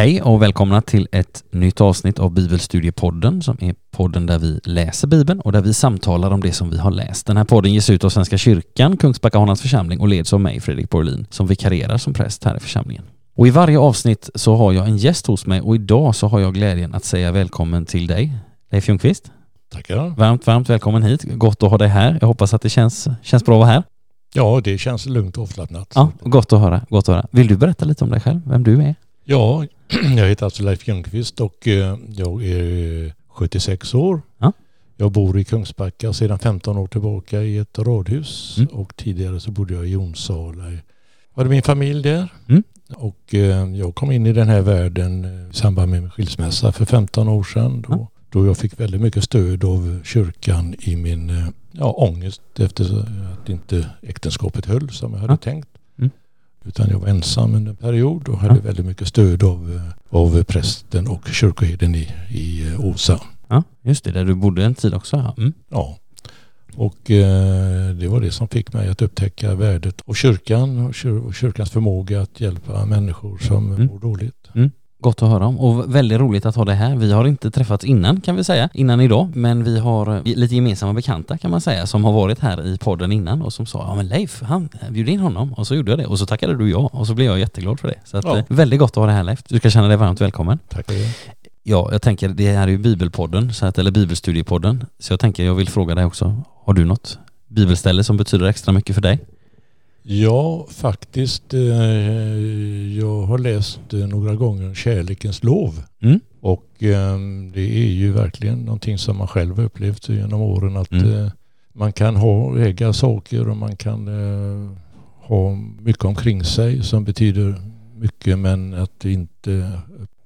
Hej och välkomna till ett nytt avsnitt av Bibelstudiepodden som är podden där vi läser Bibeln och där vi samtalar om det som vi har läst. Den här podden ges ut av Svenska kyrkan, Kungsbacka församling och leds av mig, Fredrik Borlin, som vikarierar som präst här i församlingen. Och i varje avsnitt så har jag en gäst hos mig och idag så har jag glädjen att säga välkommen till dig, Leif Ljungqvist. Tackar. Varmt, varmt välkommen hit. Gott att ha dig här. Jag hoppas att det känns, känns bra att vara här. Ja, det känns lugnt och avslappnat. Ja, gott att höra. Gott att höra. Vill du berätta lite om dig själv, vem du är? Ja, jag heter alltså Leif Ljungqvist och eh, jag är 76 år. Ja. Jag bor i Kungsbacka sedan 15 år tillbaka i ett radhus Mm. och tidigare så bodde jag i Jonsala. Jag hade min familj där Mm. och eh, jag kom in i den här världen eh, i samband med min skilsmässa för 15 år sedan. Då, då jag fick väldigt mycket stöd av kyrkan i min eh, ja, ångest efter att inte äktenskapet höll som jag hade Ja. tänkt. Mm. Utan jag var ensam under en period och hade Ja. väldigt mycket stöd av, eh, av prästen och kyrkoherden i, i eh, Åsa. Ja, just det, där du bodde en tid också. Mm. Ja. Och eh, det var det som fick mig att upptäcka värdet av kyrkan och, kyr, och kyrkans förmåga att hjälpa människor som Mm. mår dåligt. Gott att höra om och väldigt roligt att ha dig här. Vi har inte träffats innan kan vi säga, innan idag, men vi har eh, lite gemensamma bekanta kan man säga som har varit här i podden innan och som sa ja men Leif, han bjöd in honom och så gjorde jag det och så tackade du ja och så blev jag jätteglad för det. Så att, Ja. eh, väldigt gott att ha dig här Leif. Du ska känna dig varmt välkommen. Tack det. Ja, jag tänker det här är ju Bibelpodden, så att, eller Bibelstudiepodden, så jag tänker jag vill fråga dig också, har du något bibelställe som betyder extra mycket för dig? Ja, faktiskt. Eh, jag har läst eh, några gånger Kärlekens lov. Mm. Och eh, det är ju verkligen någonting som man själv har upplevt genom åren att Mm. eh, man kan ha, äga saker och man kan ha mycket omkring sig som betyder mycket men att inte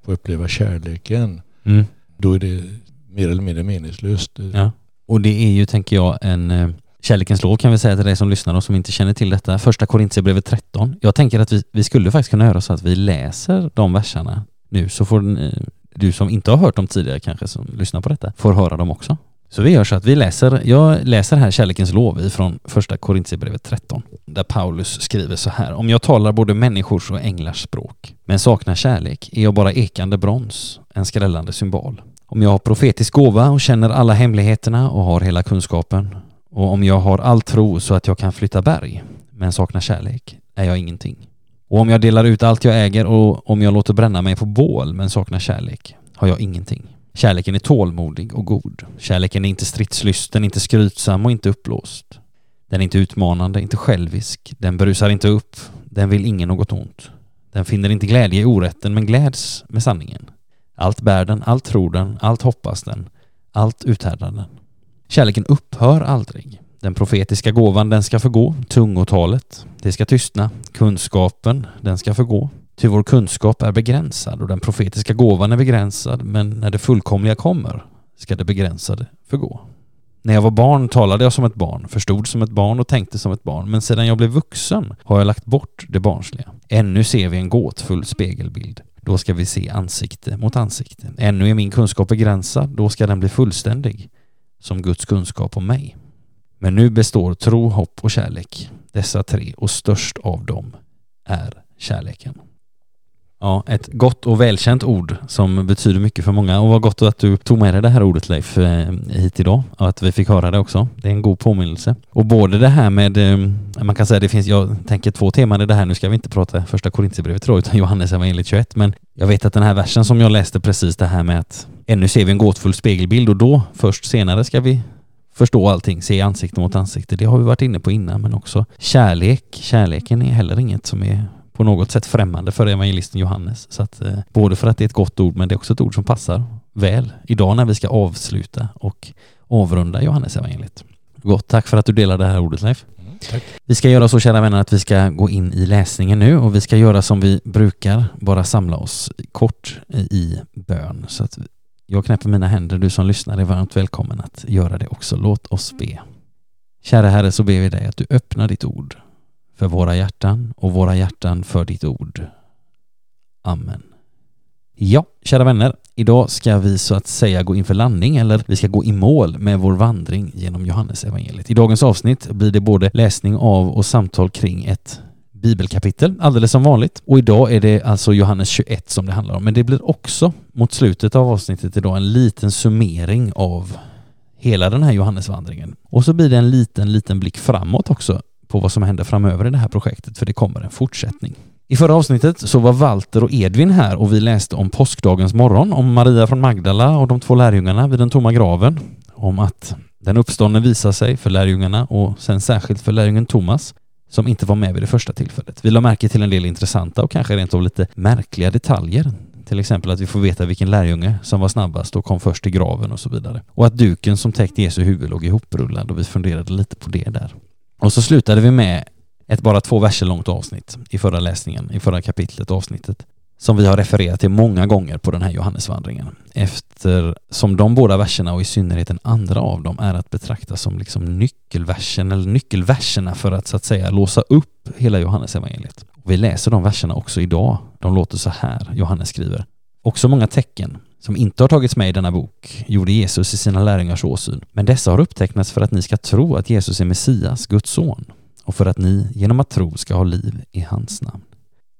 få uppleva kärleken. Mm. Då är det mer eller mindre meningslöst. Ja. Och det är ju, tänker jag, en kärlekens lov kan vi säga till dig som lyssnar och som inte känner till detta. Första Korintierbrevet 13. Jag tänker att vi, vi skulle faktiskt kunna göra så att vi läser de verserna nu så får ni du som inte har hört dem tidigare kanske som lyssnar på detta får höra dem också. Så vi gör så att vi läser, jag läser här kärlekens lov ifrån första Korintierbrevet 13 där Paulus skriver så här. Om jag talar både människors och änglars språk men saknar kärlek är jag bara ekande brons, en skrällande symbol. Om jag har profetisk gåva och känner alla hemligheterna och har hela kunskapen och om jag har all tro så att jag kan flytta berg men saknar kärlek är jag ingenting. Och om jag delar ut allt jag äger och om jag låter bränna mig på bål men saknar kärlek har jag ingenting. Kärleken är tålmodig och god. Kärleken är inte stridslysten, inte skrytsam och inte uppblåst. Den är inte utmanande, inte självisk. Den berusar inte upp. Den vill ingen något ont. Den finner inte glädje i orätten men gläds med sanningen. Allt bär den, allt tror den, allt hoppas den, allt uthärdar den. Kärleken upphör aldrig. Den profetiska gåvan, den ska förgå. Tungotalet, det ska tystna. Kunskapen, den ska förgå. Ty vår kunskap är begränsad och den profetiska gåvan är begränsad, men när det fullkomliga kommer ska det begränsade förgå. När jag var barn talade jag som ett barn, förstod som ett barn och tänkte som ett barn, men sedan jag blev vuxen har jag lagt bort det barnsliga. Ännu ser vi en gåtfull spegelbild. Då ska vi se ansikte mot ansikte. Ännu är min kunskap begränsad, då ska den bli fullständig, som Guds kunskap om mig. Men nu består tro, hopp och kärlek, dessa tre, och störst av dem är kärleken. Ja, ett gott och välkänt ord som betyder mycket för många och vad gott att du tog med dig det här ordet Leif eh, hit idag och att vi fick höra det också. Det är en god påminnelse. Och både det här med, eh, man kan säga det finns, jag tänker två teman i det här, nu ska vi inte prata första Korintierbrevet idag utan Johannes evangeliet 21, men jag vet att den här versen som jag läste precis det här med att ännu ser vi en gåtfull spegelbild och då först senare ska vi förstå allting, se ansikte mot ansikte. Det har vi varit inne på innan, men också kärlek. Kärleken är heller inget som är på något sätt främmande för evangelisten Johannes. Så att, eh, både för att det är ett gott ord, men det är också ett ord som passar väl idag när vi ska avsluta och avrunda Johannes evangeliet. Gott, tack för att du delade det här ordet Leif. Mm, tack. Vi ska göra så kära vänner att vi ska gå in i läsningen nu och vi ska göra som vi brukar, bara samla oss kort i bön. Så att jag knäpper mina händer, du som lyssnar är varmt välkommen att göra det också. Låt oss be. Kära Herre, så ber vi dig att du öppnar ditt ord för våra hjärtan och våra hjärtan för ditt ord. Amen. Ja, kära vänner, idag ska vi så att säga gå inför landning eller vi ska gå i mål med vår vandring genom Johannes evangeliet. I dagens avsnitt blir det både läsning av och samtal kring ett bibelkapitel, alldeles som vanligt. Och idag är det alltså Johannes 21 som det handlar om. Men det blir också mot slutet av avsnittet idag en liten summering av hela den här Johannesvandringen. Och så blir det en liten, liten blick framåt också på vad som händer framöver i det här projektet, för det kommer en fortsättning. I förra avsnittet så var Walter och Edvin här och vi läste om påskdagens morgon, om Maria från Magdala och de två lärjungarna vid den tomma graven, om att den uppståndne visar sig för lärjungarna och sen särskilt för lärjungen Thomas som inte var med vid det första tillfället. Vi la märke till en del intressanta och kanske rent av lite märkliga detaljer. Till exempel att vi får veta vilken lärjunge som var snabbast och kom först till graven och så vidare. Och att duken som täckte Jesu huvud låg ihoprullad och vi funderade lite på det där. Och så slutade vi med ett bara två verser långt avsnitt i förra läsningen, i förra kapitlet avsnittet som vi har refererat till många gånger på den här Johannesvandringen eftersom de båda verserna och i synnerhet den andra av dem är att betrakta som liksom nyckelversen eller nyckelverserna för att så att säga låsa upp hela Johannesevangeliet. Vi läser de verserna också idag. De låter så här, Johannes skriver. Också många tecken som inte har tagits med i denna bok gjorde Jesus i sina lärjungars åsyn. Men dessa har upptecknats för att ni ska tro att Jesus är Messias, Guds son, och för att ni genom att tro ska ha liv i hans namn.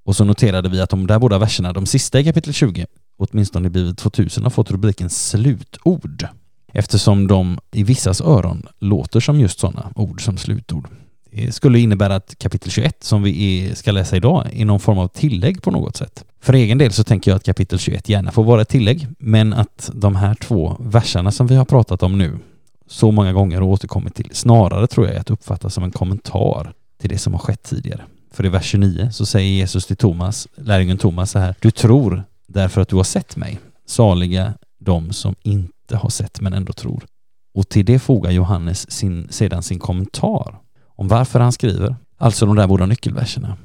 Och så noterade vi att de där båda verserna, de sista i kapitel 20, åtminstone i Bibel 2000, har fått rubriken slutord eftersom de i vissas öron låter som just sådana ord som slutord. Det skulle innebära att kapitel 21 som vi ska läsa idag är någon form av tillägg på något sätt. För egen del så tänker jag att kapitel 21 gärna får vara ett tillägg, men att de här två verserna som vi har pratat om nu så många gånger och återkommit till snarare tror jag är att uppfatta som en kommentar till det som har skett tidigare. För i vers 29 så säger Jesus till Thomas, lärjungen Thomas så här, du tror därför att du har sett mig. Saliga de som inte har sett men ändå tror. Och till det fogar Johannes sin, sedan sin kommentar om varför han skriver, alltså de där båda nyckelverserna.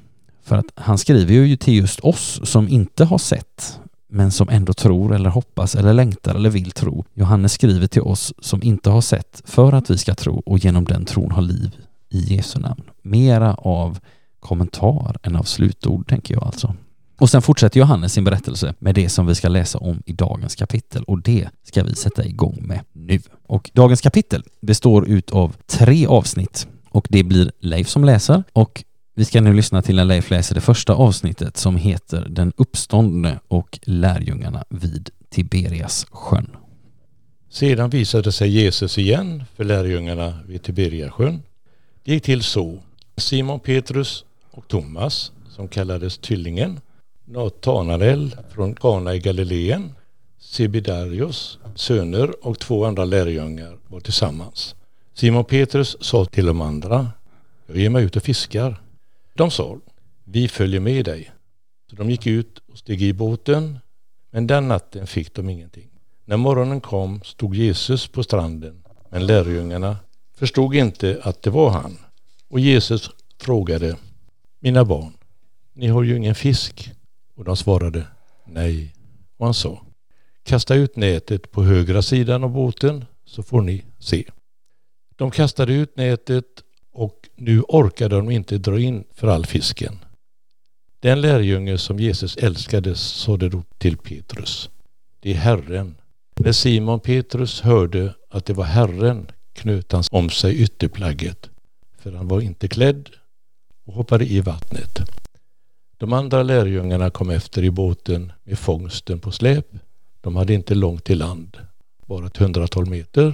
För att han skriver ju till just oss som inte har sett men som ändå tror eller hoppas eller längtar eller vill tro. Johannes skriver till oss som inte har sett för att vi ska tro och genom den tron ha liv i Jesu namn. Mera av kommentar än av slutord, tänker jag alltså. Och sen fortsätter Johannes sin berättelse med det som vi ska läsa om i dagens kapitel och det ska vi sätta igång med nu. Och dagens kapitel består ut av tre avsnitt och det blir Leif som läser och vi ska nu lyssna till när Leif läser det första avsnittet som heter Den uppståndne och lärjungarna vid Tiberias sjön. Sedan visade sig Jesus igen för lärjungarna vid Tiberiasjön. Det gick till så. Simon Petrus och Thomas, som kallades Tyllingen, Natanael från Kana i Galileen, Sebedarius söner och två andra lärjungar var tillsammans. Simon Petrus sa till de andra, jag ger mig ut och fiskar. De sa, vi följer med dig. Så de gick ut och steg i båten, men den natten fick de ingenting. När morgonen kom stod Jesus på stranden, men lärjungarna förstod inte att det var han. Och Jesus frågade, mina barn, ni har ju ingen fisk. Och de svarade, nej. Och han sa, kasta ut nätet på högra sidan av båten så får ni se. De kastade ut nätet och nu orkade de inte dra in för all fisken. Den lärjunge som Jesus älskade sade då till Petrus. Det är Herren. När Simon Petrus hörde att det var Herren knöt han om sig ytterplagget, för han var inte klädd och hoppade i vattnet. De andra lärjungarna kom efter i båten med fångsten på släp. De hade inte långt till land, bara ett hundratal meter.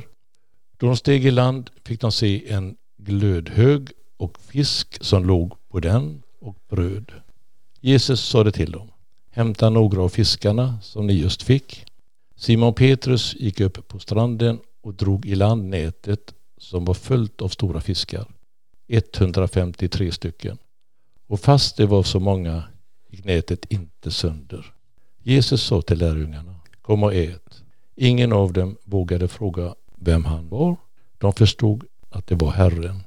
Då de steg i land fick de se en glödhög och fisk som låg på den och bröd. Jesus sade till dem, hämta några av fiskarna som ni just fick. Simon Petrus gick upp på stranden och drog i land nätet som var fullt av stora fiskar. 153 stycken. Och fast det var så många gick nätet inte sönder. Jesus sa till lärjungarna, kom och ät. Ingen av dem vågade fråga vem han var. De förstod att det var Herren.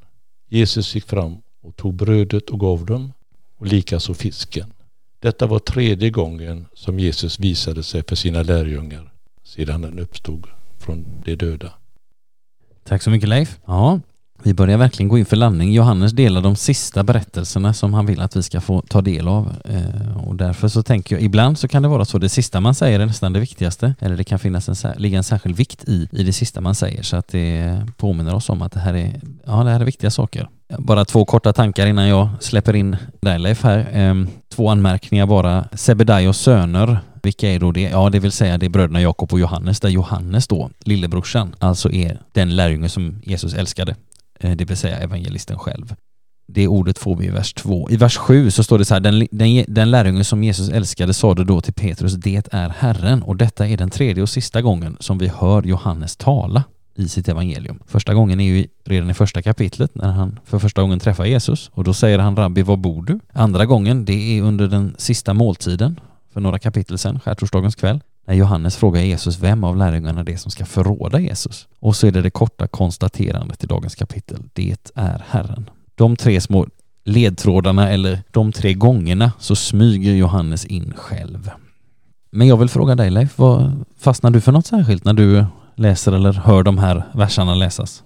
Jesus gick fram och tog brödet och gav dem och likaså fisken. Detta var tredje gången som Jesus visade sig för sina lärjungar sedan han uppstod från de döda. Tack så mycket Leif. Ja, vi börjar verkligen gå in för landning. Johannes delar de sista berättelserna som han vill att vi ska få ta del av. Eh, och därför så tänker jag, ibland så kan det vara så, det sista man säger är nästan det viktigaste. Eller det kan finnas en, ligga en särskild vikt i, i det sista man säger. Så att det påminner oss om att det här är, ja, det här är viktiga saker. Bara två korta tankar innan jag släpper in dig Leif här. Eh, två anmärkningar bara. Sebedaios söner, vilka är då det? Ja, det vill säga det är bröderna Jakob och Johannes, där Johannes då, lillebrorsan, alltså är den lärjunge som Jesus älskade, Eh, det vill säga evangelisten själv. Det ordet får vi i vers 2. I vers 7 så står det så här, den, den, den lärjunge som Jesus älskade sade då till Petrus, det är Herren, och detta är den tredje och sista gången som vi hör Johannes tala i sitt evangelium. Första gången är ju redan i första kapitlet när han för första gången träffar Jesus och då säger han Rabbi, var bor du? Andra gången, det är under den sista måltiden för några kapitel sedan, skärtorsdagens kväll, när Johannes frågar Jesus vem av lärjungarna det är som ska förråda Jesus. Och så är det det korta konstaterandet i dagens kapitel. Det är Herren. De tre små ledtrådarna eller de tre gångerna så smyger Johannes in själv. Men jag vill fråga dig Leif, vad fastnar du för något särskilt när du läser eller hör de här verserna läsas?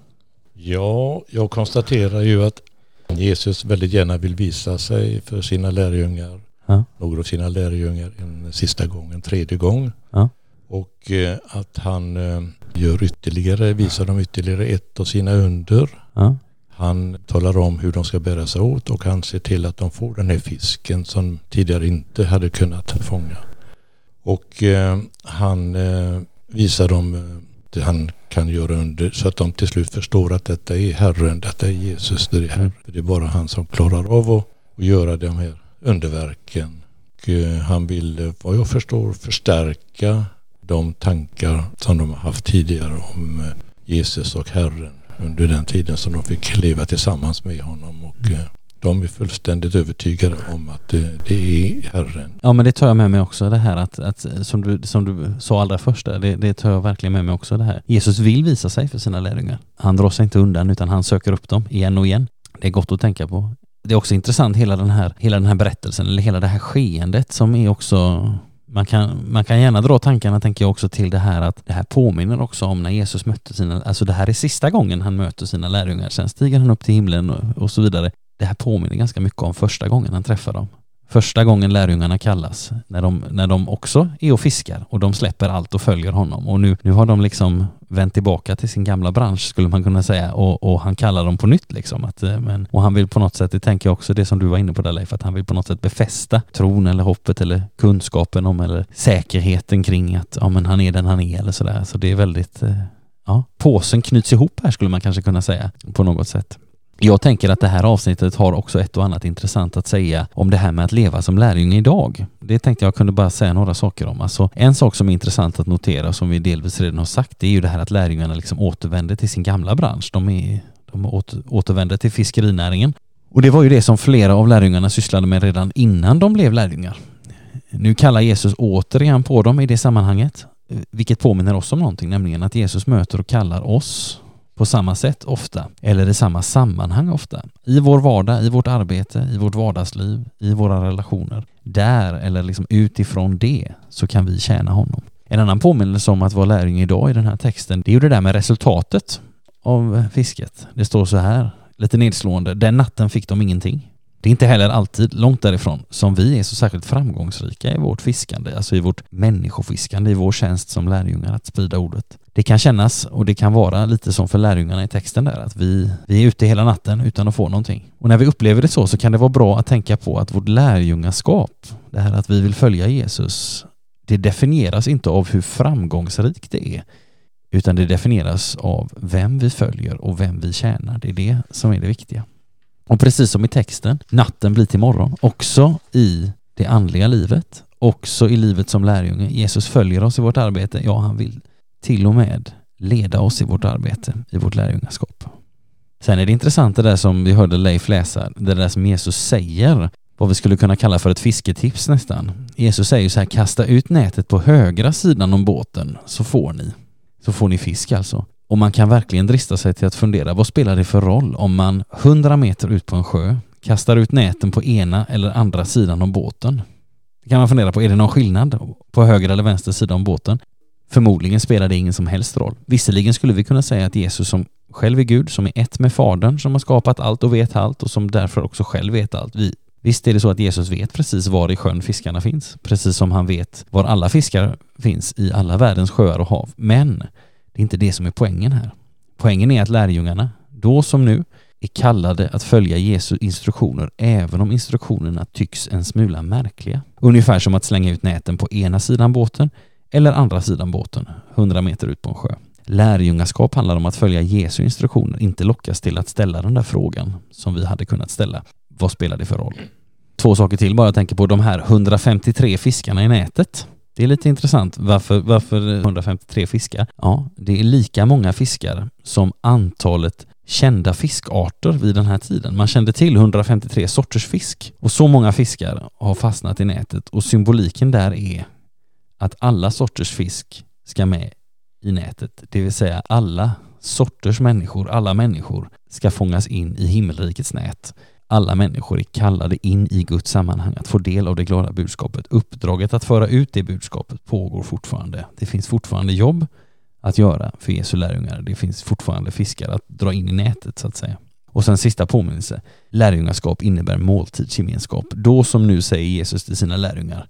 Ja, jag konstaterar ju att Jesus väldigt gärna vill visa sig för sina lärjungar. Ja. Några av sina lärjungar en sista gång, en tredje gång. Ja. Och eh, att han eh, gör ytterligare, visar dem ytterligare ett av sina under. Ja. Han talar om hur de ska bära sig åt och han ser till att de får den här fisken som tidigare inte hade kunnat fånga. Och eh, han visar dem det han kan göra under så att de till slut förstår att detta är Herren, detta är Jesus, det är Herren. Mm. Det är bara han som klarar av att, att göra de här underverken. Och eh, han ville, eh, vad jag förstår, förstärka de tankar som de har haft tidigare om eh, Jesus och Herren under den tiden som de fick leva tillsammans med honom. Och de är fullständigt övertygade om att det, det, är Herren. Ja men det tar jag med mig också det här att, att som, du, som du sa allra först det, det tar jag verkligen med mig också det här. Jesus vill visa sig för sina lärjungar. Han drar sig inte undan utan han söker upp dem igen och igen. Det är gott att tänka på. Det är också intressant hela den här, hela den här berättelsen eller hela det här skeendet som är också man kan, man kan gärna dra tankarna, tänker jag också, till det här att det här påminner också om när Jesus mötte sina, alltså det här är sista gången han möter sina lärjungar, sen stiger han upp till himlen och, och så vidare. Det här påminner ganska mycket om första gången han träffar dem första gången lärjungarna kallas, när de, när de också är och fiskar och de släpper allt och följer honom. Och nu, nu har de liksom vänt tillbaka till sin gamla bransch skulle man kunna säga och, och han kallar dem på nytt liksom. Att, eh, men, och han vill på något sätt, det tänker jag också det som du var inne på där Leif, att han vill på något sätt befästa tron eller hoppet eller kunskapen om eller säkerheten kring att ja, men han är den han är eller sådär. Så det är väldigt, eh, ja, påsen knyts ihop här skulle man kanske kunna säga på något sätt. Jag tänker att det här avsnittet har också ett och annat intressant att säga om det här med att leva som lärjunge idag. Det tänkte jag kunde bara säga några saker om. Alltså, en sak som är intressant att notera, som vi delvis redan har sagt, det är ju det här att lärjungarna liksom återvänder till sin gamla bransch. De, är, de återvänder till fiskerinäringen. Och det var ju det som flera av lärjungarna sysslade med redan innan de blev lärjungar. Nu kallar Jesus återigen på dem i det sammanhanget, vilket påminner oss om någonting, nämligen att Jesus möter och kallar oss på samma sätt ofta, eller i samma sammanhang ofta. I vår vardag, i vårt arbete, i vårt vardagsliv, i våra relationer. Där, eller liksom utifrån det, så kan vi tjäna honom. En annan påminnelse om att vara lärjunge idag i den här texten, det är ju det där med resultatet av fisket. Det står så här, lite nedslående, den natten fick de ingenting. Det är inte heller alltid, långt därifrån, som vi är så särskilt framgångsrika i vårt fiskande, alltså i vårt människofiskande, i vår tjänst som lärjungar att sprida ordet. Det kan kännas och det kan vara lite som för lärjungarna i texten där, att vi, vi är ute hela natten utan att få någonting. Och när vi upplever det så, så kan det vara bra att tänka på att vårt lärjungaskap, det här att vi vill följa Jesus, det definieras inte av hur framgångsrikt det är, utan det definieras av vem vi följer och vem vi tjänar. Det är det som är det viktiga. Och precis som i texten, natten blir till morgon, också i det andliga livet, också i livet som lärjunge. Jesus följer oss i vårt arbete. Ja, han vill till och med leda oss i vårt arbete, i vårt lärjungaskap. Sen är det intressant det där som vi hörde Leif läsa, det där som Jesus säger, vad vi skulle kunna kalla för ett fisketips nästan. Jesus säger så här, kasta ut nätet på högra sidan om båten så får ni. Så får ni fisk alltså. Och man kan verkligen drista sig till att fundera, vad spelar det för roll om man 100 meter ut på en sjö kastar ut näten på ena eller andra sidan om båten? Det kan man fundera på, är det någon skillnad på höger eller vänster sida om båten? Förmodligen spelar det ingen som helst roll. Visserligen skulle vi kunna säga att Jesus som själv är Gud, som är ett med Fadern, som har skapat allt och vet allt och som därför också själv vet allt. Vi, visst är det så att Jesus vet precis var i sjön fiskarna finns, precis som han vet var alla fiskar finns i alla världens sjöar och hav. Men det är inte det som är poängen här. Poängen är att lärjungarna, då som nu, är kallade att följa Jesu instruktioner även om instruktionerna tycks en smula märkliga. Ungefär som att slänga ut näten på ena sidan båten eller andra sidan båten, 100 meter ut på en sjö. Lärjungaskap handlar om att följa Jesu instruktioner, inte lockas till att ställa den där frågan som vi hade kunnat ställa. Vad spelar det för roll? Två saker till bara jag tänker på de här 153 fiskarna i nätet. Det är lite intressant. Varför, varför 153 fiskar? Ja, det är lika många fiskar som antalet kända fiskarter vid den här tiden. Man kände till 153 sorters fisk och så många fiskar har fastnat i nätet och symboliken där är att alla sorters fisk ska med i nätet, det vill säga alla sorters människor, alla människor ska fångas in i himmelrikets nät. Alla människor är kallade in i Guds sammanhang att få del av det glada budskapet. Uppdraget att föra ut det budskapet pågår fortfarande. Det finns fortfarande jobb att göra för Jesu lärjungar. Det finns fortfarande fiskar att dra in i nätet så att säga. Och sen sista påminnelse. Lärjungaskap innebär måltidsgemenskap. Då som nu säger Jesus till sina lärjungar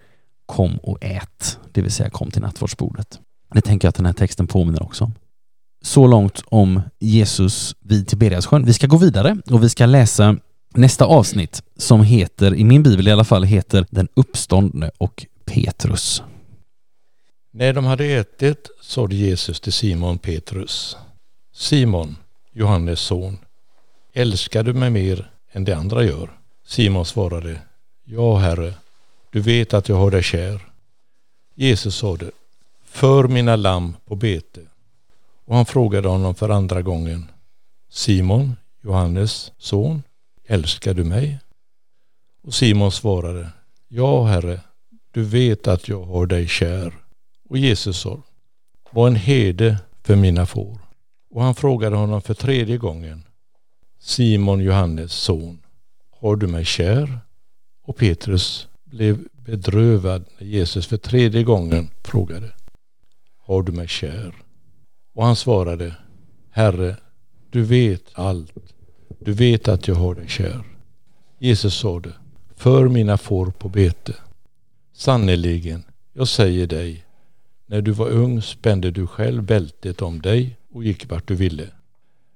Kom och ät, det vill säga kom till nattvardsbordet. Det tänker jag att den här texten påminner också om. Så långt om Jesus vid Tiberiassjön. Vi ska gå vidare och vi ska läsa nästa avsnitt som heter, i min bibel i alla fall, heter Den uppståndne och Petrus. När de hade ätit sade Jesus till Simon Petrus. Simon, Johannes son, älskar du mig mer än de andra gör? Simon svarade, Ja, Herre, du vet att jag har dig kär. Jesus sade, för mina lamm på bete. Och han frågade honom för andra gången, Simon, Johannes son, älskar du mig? Och Simon svarade, Ja, Herre, du vet att jag har dig kär. Och Jesus sa, var en herde för mina får. Och han frågade honom för tredje gången, Simon, Johannes son, har du mig kär? Och Petrus blev bedrövad när Jesus för tredje gången frågade, har du mig kär? Och han svarade, Herre, du vet allt. Du vet att jag har dig kär. Jesus sade, för mina får på bete. Sannerligen, jag säger dig, när du var ung spände du själv bältet om dig och gick vart du ville.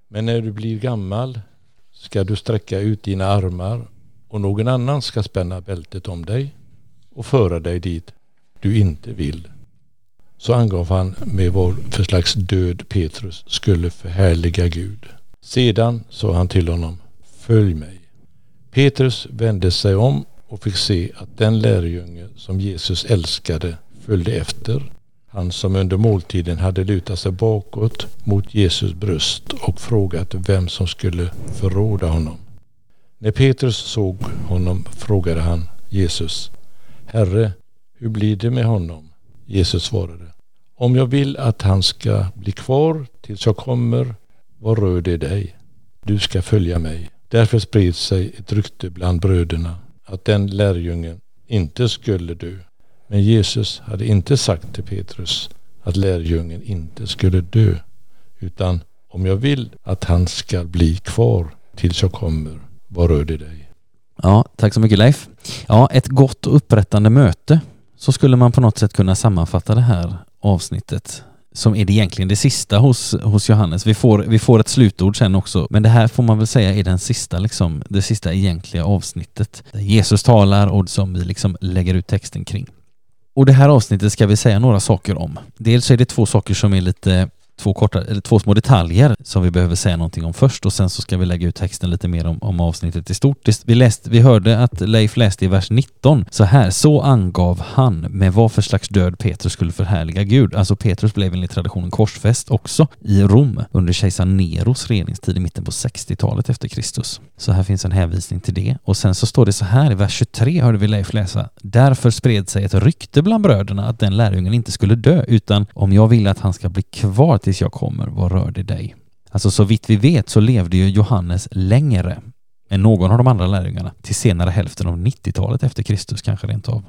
Men när du blir gammal ska du sträcka ut dina armar och någon annan ska spänna bältet om dig och föra dig dit du inte vill. Så angav han med vad för slags död Petrus skulle förhärliga Gud. Sedan sa han till honom, följ mig. Petrus vände sig om och fick se att den lärjunge som Jesus älskade följde efter. Han som under måltiden hade lutat sig bakåt mot Jesus bröst och frågat vem som skulle förråda honom. När Petrus såg honom frågade han Jesus, Herre, hur blir det med honom? Jesus svarade, om jag vill att han ska bli kvar tills jag kommer, vad rör det dig? Du ska följa mig. Därför spred sig ett rykte bland bröderna att den lärjungen inte skulle dö. Men Jesus hade inte sagt till Petrus att lärjungen inte skulle dö, utan om jag vill att han ska bli kvar tills jag kommer, vad rör det dig? Ja, tack så mycket Leif. Ja, ett gott och upprättande möte. Så skulle man på något sätt kunna sammanfatta det här avsnittet som är det egentligen det sista hos, hos Johannes. Vi får, vi får ett slutord sen också, men det här får man väl säga är den sista, liksom, det sista egentliga avsnittet. Där Jesus talar och som vi liksom lägger ut texten kring. Och det här avsnittet ska vi säga några saker om. Dels är det två saker som är lite två, korta, eller två små detaljer som vi behöver säga någonting om först och sen så ska vi lägga ut texten lite mer om, om avsnittet i stort. Vi, läst, vi hörde att Leif läste i vers 19 så här, så angav han med vad för slags död Petrus skulle förhärliga Gud. Alltså Petrus blev enligt traditionen korsfäst också i Rom under kejsar Neros regeringstid i mitten på 60-talet efter Kristus. Så här finns en hänvisning till det. Och sen så står det så här i vers 23 hörde vi Leif läsa. Därför spred sig ett rykte bland bröderna att den lärjungen inte skulle dö utan om jag vill att han ska bli kvar tills jag kommer, vad rör det dig? Alltså så vitt vi vet så levde ju Johannes längre än någon av de andra lärjungarna till senare hälften av 90-talet efter Kristus kanske rent av.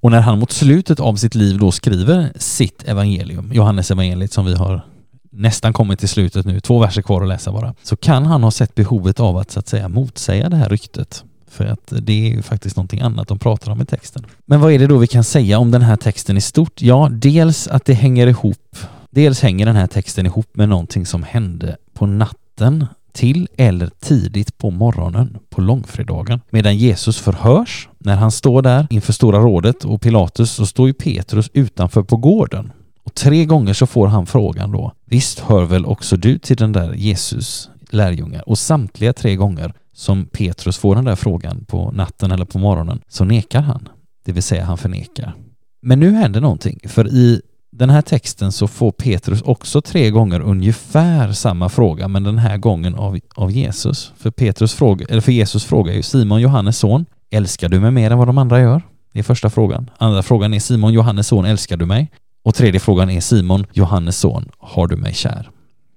Och när han mot slutet av sitt liv då skriver sitt evangelium, Johannes evangeliet som vi har nästan kommit till slutet nu, två verser kvar att läsa bara, så kan han ha sett behovet av att så att säga motsäga det här ryktet. För att det är ju faktiskt någonting annat de pratar om i texten. Men vad är det då vi kan säga om den här texten i stort? Ja, dels att det hänger ihop Dels hänger den här texten ihop med någonting som hände på natten till eller tidigt på morgonen på långfredagen. Medan Jesus förhörs, när han står där inför Stora rådet och Pilatus, så står ju Petrus utanför på gården. Och tre gånger så får han frågan då, visst hör väl också du till den där Jesus lärjungar? Och samtliga tre gånger som Petrus får den där frågan på natten eller på morgonen så nekar han, det vill säga han förnekar. Men nu händer någonting, för i den här texten så får Petrus också tre gånger ungefär samma fråga, men den här gången av, av Jesus. För, Petrus fråga, eller för Jesus frågar ju Simon Johannes son, älskar du mig mer än vad de andra gör? Det är första frågan. Andra frågan är Simon Johannes son, älskar du mig? Och tredje frågan är Simon Johannes son, har du mig kär?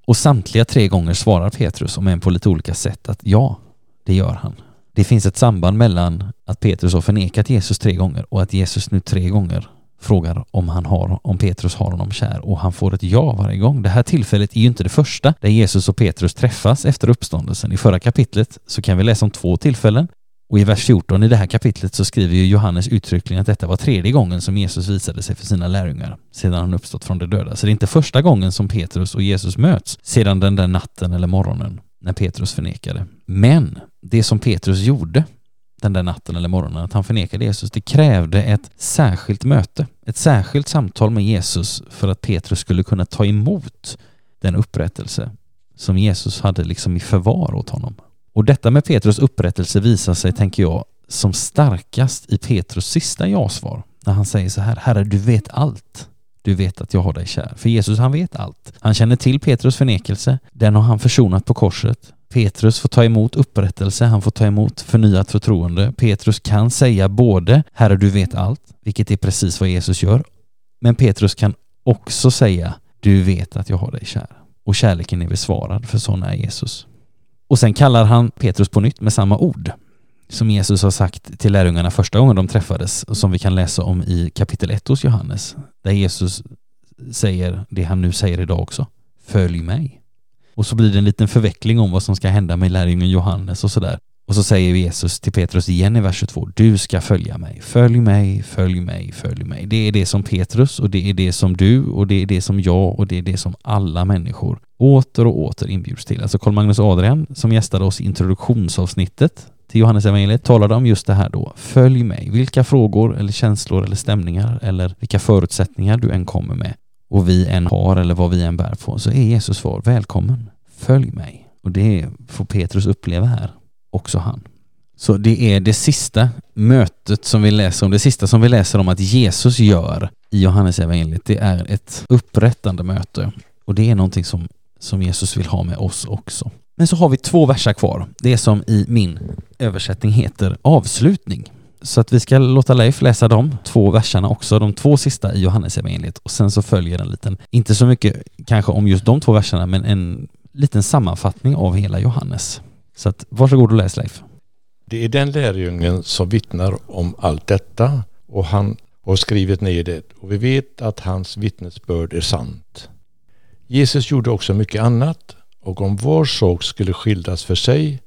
Och samtliga tre gånger svarar Petrus, om än på lite olika sätt, att ja, det gör han. Det finns ett samband mellan att Petrus har förnekat Jesus tre gånger och att Jesus nu tre gånger frågar om han har, om Petrus har honom kär och han får ett ja varje gång. Det här tillfället är ju inte det första där Jesus och Petrus träffas efter uppståndelsen. I förra kapitlet så kan vi läsa om två tillfällen och i vers 14 i det här kapitlet så skriver ju Johannes uttryckligen att detta var tredje gången som Jesus visade sig för sina lärjungar sedan han uppstått från de döda. Så det är inte första gången som Petrus och Jesus möts sedan den där natten eller morgonen när Petrus förnekade. Men det som Petrus gjorde den där natten eller morgonen, att han förnekade Jesus, det krävde ett särskilt möte, ett särskilt samtal med Jesus för att Petrus skulle kunna ta emot den upprättelse som Jesus hade liksom i förvar åt honom. Och detta med Petrus upprättelse visar sig, tänker jag, som starkast i Petrus sista ja-svar, när han säger så här, Herre, du vet allt. Du vet att jag har dig kär. För Jesus, han vet allt. Han känner till Petrus förnekelse. Den har han försonat på korset. Petrus får ta emot upprättelse, han får ta emot förnyat förtroende. Petrus kan säga både Herre, du vet allt, vilket är precis vad Jesus gör, men Petrus kan också säga Du vet att jag har dig kär. Och kärleken är besvarad, för sån är Jesus. Och sen kallar han Petrus på nytt med samma ord som Jesus har sagt till lärjungarna första gången de träffades och som vi kan läsa om i kapitel 1 hos Johannes, där Jesus säger det han nu säger idag också. Följ mig. Och så blir det en liten förveckling om vad som ska hända med lärjungen Johannes och sådär. Och så säger Jesus till Petrus igen i vers 22, du ska följa mig. Följ mig, följ mig, följ mig. Det är det som Petrus och det är det som du och det är det som jag och det är det som alla människor åter och åter inbjuds till. Alltså Carl Magnus Adrian som gästade oss i introduktionsavsnittet till Johannes evangeliet talade om just det här då. Följ mig. Vilka frågor eller känslor eller stämningar eller vilka förutsättningar du än kommer med och vi än har eller vad vi än bär på så är Jesus svar välkommen. Följ mig. Och det får Petrus uppleva här, också han. Så det är det sista mötet som vi läser om, det sista som vi läser om att Jesus gör i Johannes evangeliet. det är ett upprättande möte. Och det är någonting som, som Jesus vill ha med oss också. Men så har vi två verser kvar. Det som i min översättning heter avslutning. Så att vi ska låta Leif läsa de två verserna också, de två sista i Johannesevangeliet och sen så följer en liten, inte så mycket kanske om just de två verserna, men en liten sammanfattning av hela Johannes. Så att varsågod och läs Leif. Det är den lärjungen som vittnar om allt detta och han har skrivit ner det och vi vet att hans vittnesbörd är sant. Jesus gjorde också mycket annat och om var sak skulle skildras för sig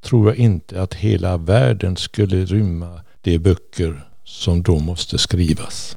tror jag inte att hela världen skulle rymma det är böcker som då måste skrivas.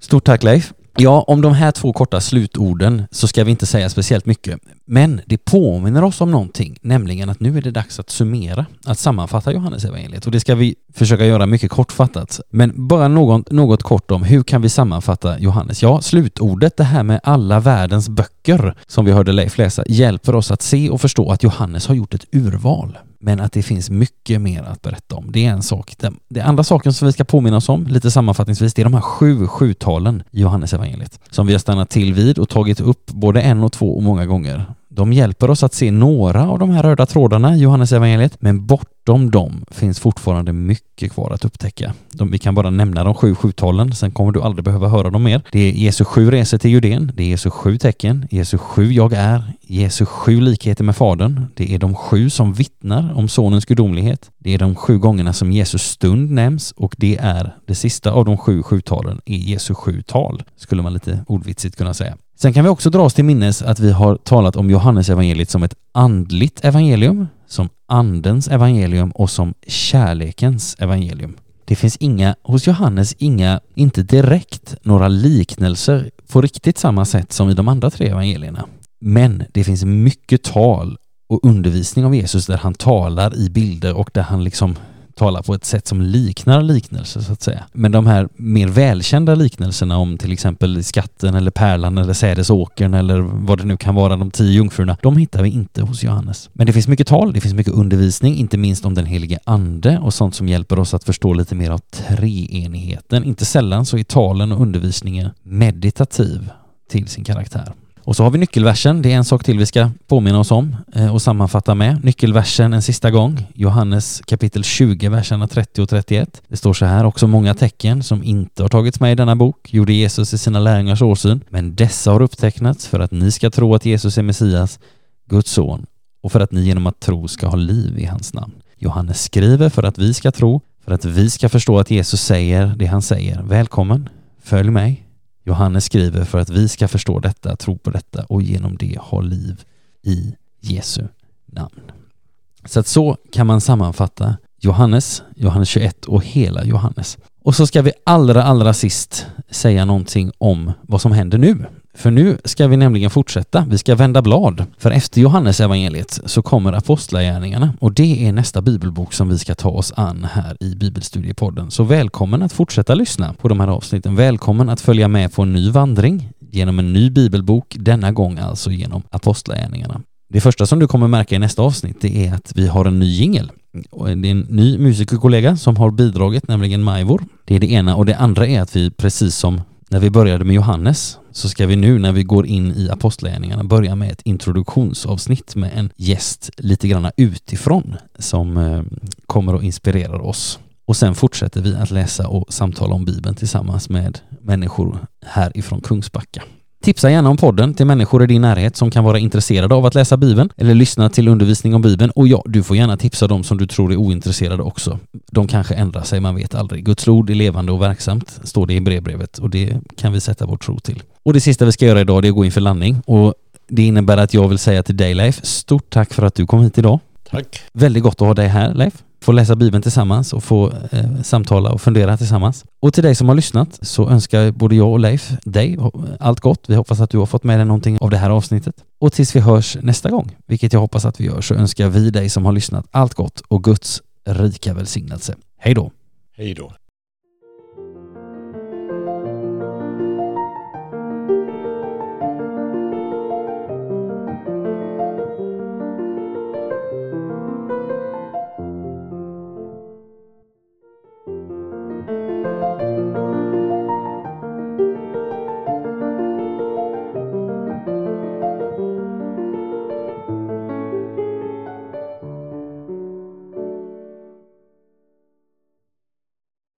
Stort tack Leif. Ja, om de här två korta slutorden så ska vi inte säga speciellt mycket. Men det påminner oss om någonting, nämligen att nu är det dags att summera, att sammanfatta Johannes evangeliet och det ska vi försöka göra mycket kortfattat. Men bara något, något kort om hur kan vi sammanfatta Johannes? Ja, slutordet, det här med alla världens böcker som vi hörde Leif läsa, hjälper oss att se och förstå att Johannes har gjort ett urval men att det finns mycket mer att berätta om. Det är en sak. Den, den andra saken som vi ska påminna oss om, lite sammanfattningsvis, det är de här sju sjutalen i Johannes evangeliet som vi har stannat till vid och tagit upp både en och två och många gånger. De hjälper oss att se några av de här röda trådarna i Johannesevangeliet, men bortom dem finns fortfarande mycket kvar att upptäcka. De, vi kan bara nämna de sju sjutalen, sen kommer du aldrig behöva höra dem mer. Det är Jesu sju resor till Judeen, det är Jesu sju tecken, Jesu sju jag är, Jesu sju likheter med Fadern, det är de sju som vittnar om Sonens gudomlighet, det är de sju gångerna som Jesus stund nämns och det är det sista av de sju sjutalen är Jesu sju tal, skulle man lite ordvitsigt kunna säga. Sen kan vi också dra oss till minnes att vi har talat om Johannes evangeliet som ett andligt evangelium, som andens evangelium och som kärlekens evangelium. Det finns inga, hos Johannes inga, inte direkt några liknelser på riktigt samma sätt som i de andra tre evangelierna. Men det finns mycket tal och undervisning av Jesus där han talar i bilder och där han liksom talar på ett sätt som liknar liknelser så att säga. Men de här mer välkända liknelserna om till exempel skatten eller pärlan eller sädesåkern eller vad det nu kan vara, de tio jungfrurna, de hittar vi inte hos Johannes. Men det finns mycket tal, det finns mycket undervisning, inte minst om den helige ande och sånt som hjälper oss att förstå lite mer av treenigheten. Inte sällan så är talen och undervisningen meditativ till sin karaktär. Och så har vi nyckelversen, det är en sak till vi ska påminna oss om eh, och sammanfatta med. Nyckelversen en sista gång, Johannes kapitel 20, verserna 30 och 31. Det står så här, också många tecken som inte har tagits med i denna bok gjorde Jesus i sina lärjungars årsyn, men dessa har upptecknats för att ni ska tro att Jesus är Messias, Guds son, och för att ni genom att tro ska ha liv i hans namn. Johannes skriver för att vi ska tro, för att vi ska förstå att Jesus säger det han säger. Välkommen, följ mig. Johannes skriver för att vi ska förstå detta, tro på detta och genom det ha liv i Jesu namn. Så att så kan man sammanfatta Johannes, Johannes 21 och hela Johannes. Och så ska vi allra, allra sist säga någonting om vad som händer nu. För nu ska vi nämligen fortsätta. Vi ska vända blad. För efter Johannes evangeliet så kommer Apostlagärningarna och det är nästa bibelbok som vi ska ta oss an här i Bibelstudiepodden. Så välkommen att fortsätta lyssna på de här avsnitten. Välkommen att följa med på en ny vandring genom en ny bibelbok, denna gång alltså genom Apostlagärningarna. Det första som du kommer märka i nästa avsnitt det är att vi har en ny jingel. Det är en ny musikerkollega som har bidragit, nämligen Majvor. Det är det ena och det andra är att vi precis som när vi började med Johannes så ska vi nu när vi går in i apostlagärningarna börja med ett introduktionsavsnitt med en gäst lite grann utifrån som eh, kommer att inspirera oss. Och sen fortsätter vi att läsa och samtala om Bibeln tillsammans med människor härifrån Kungsbacka. Tipsa gärna om podden till människor i din närhet som kan vara intresserade av att läsa Bibeln eller lyssna till undervisning om Bibeln. Och ja, du får gärna tipsa dem som du tror är ointresserade också. De kanske ändrar sig, man vet aldrig. Guds ord är levande och verksamt, står det i brevbrevet och det kan vi sätta vår tro till. Och det sista vi ska göra idag, det är att gå in för landning och det innebär att jag vill säga till dig Leif, stort tack för att du kom hit idag. Tack. Väldigt gott att ha dig här Leif få läsa Bibeln tillsammans och få eh, samtala och fundera tillsammans. Och till dig som har lyssnat så önskar både jag och Leif dig allt gott. Vi hoppas att du har fått med dig någonting av det här avsnittet. Och tills vi hörs nästa gång, vilket jag hoppas att vi gör, så önskar vi dig som har lyssnat allt gott och Guds rika välsignelse. Hej då! Hej då!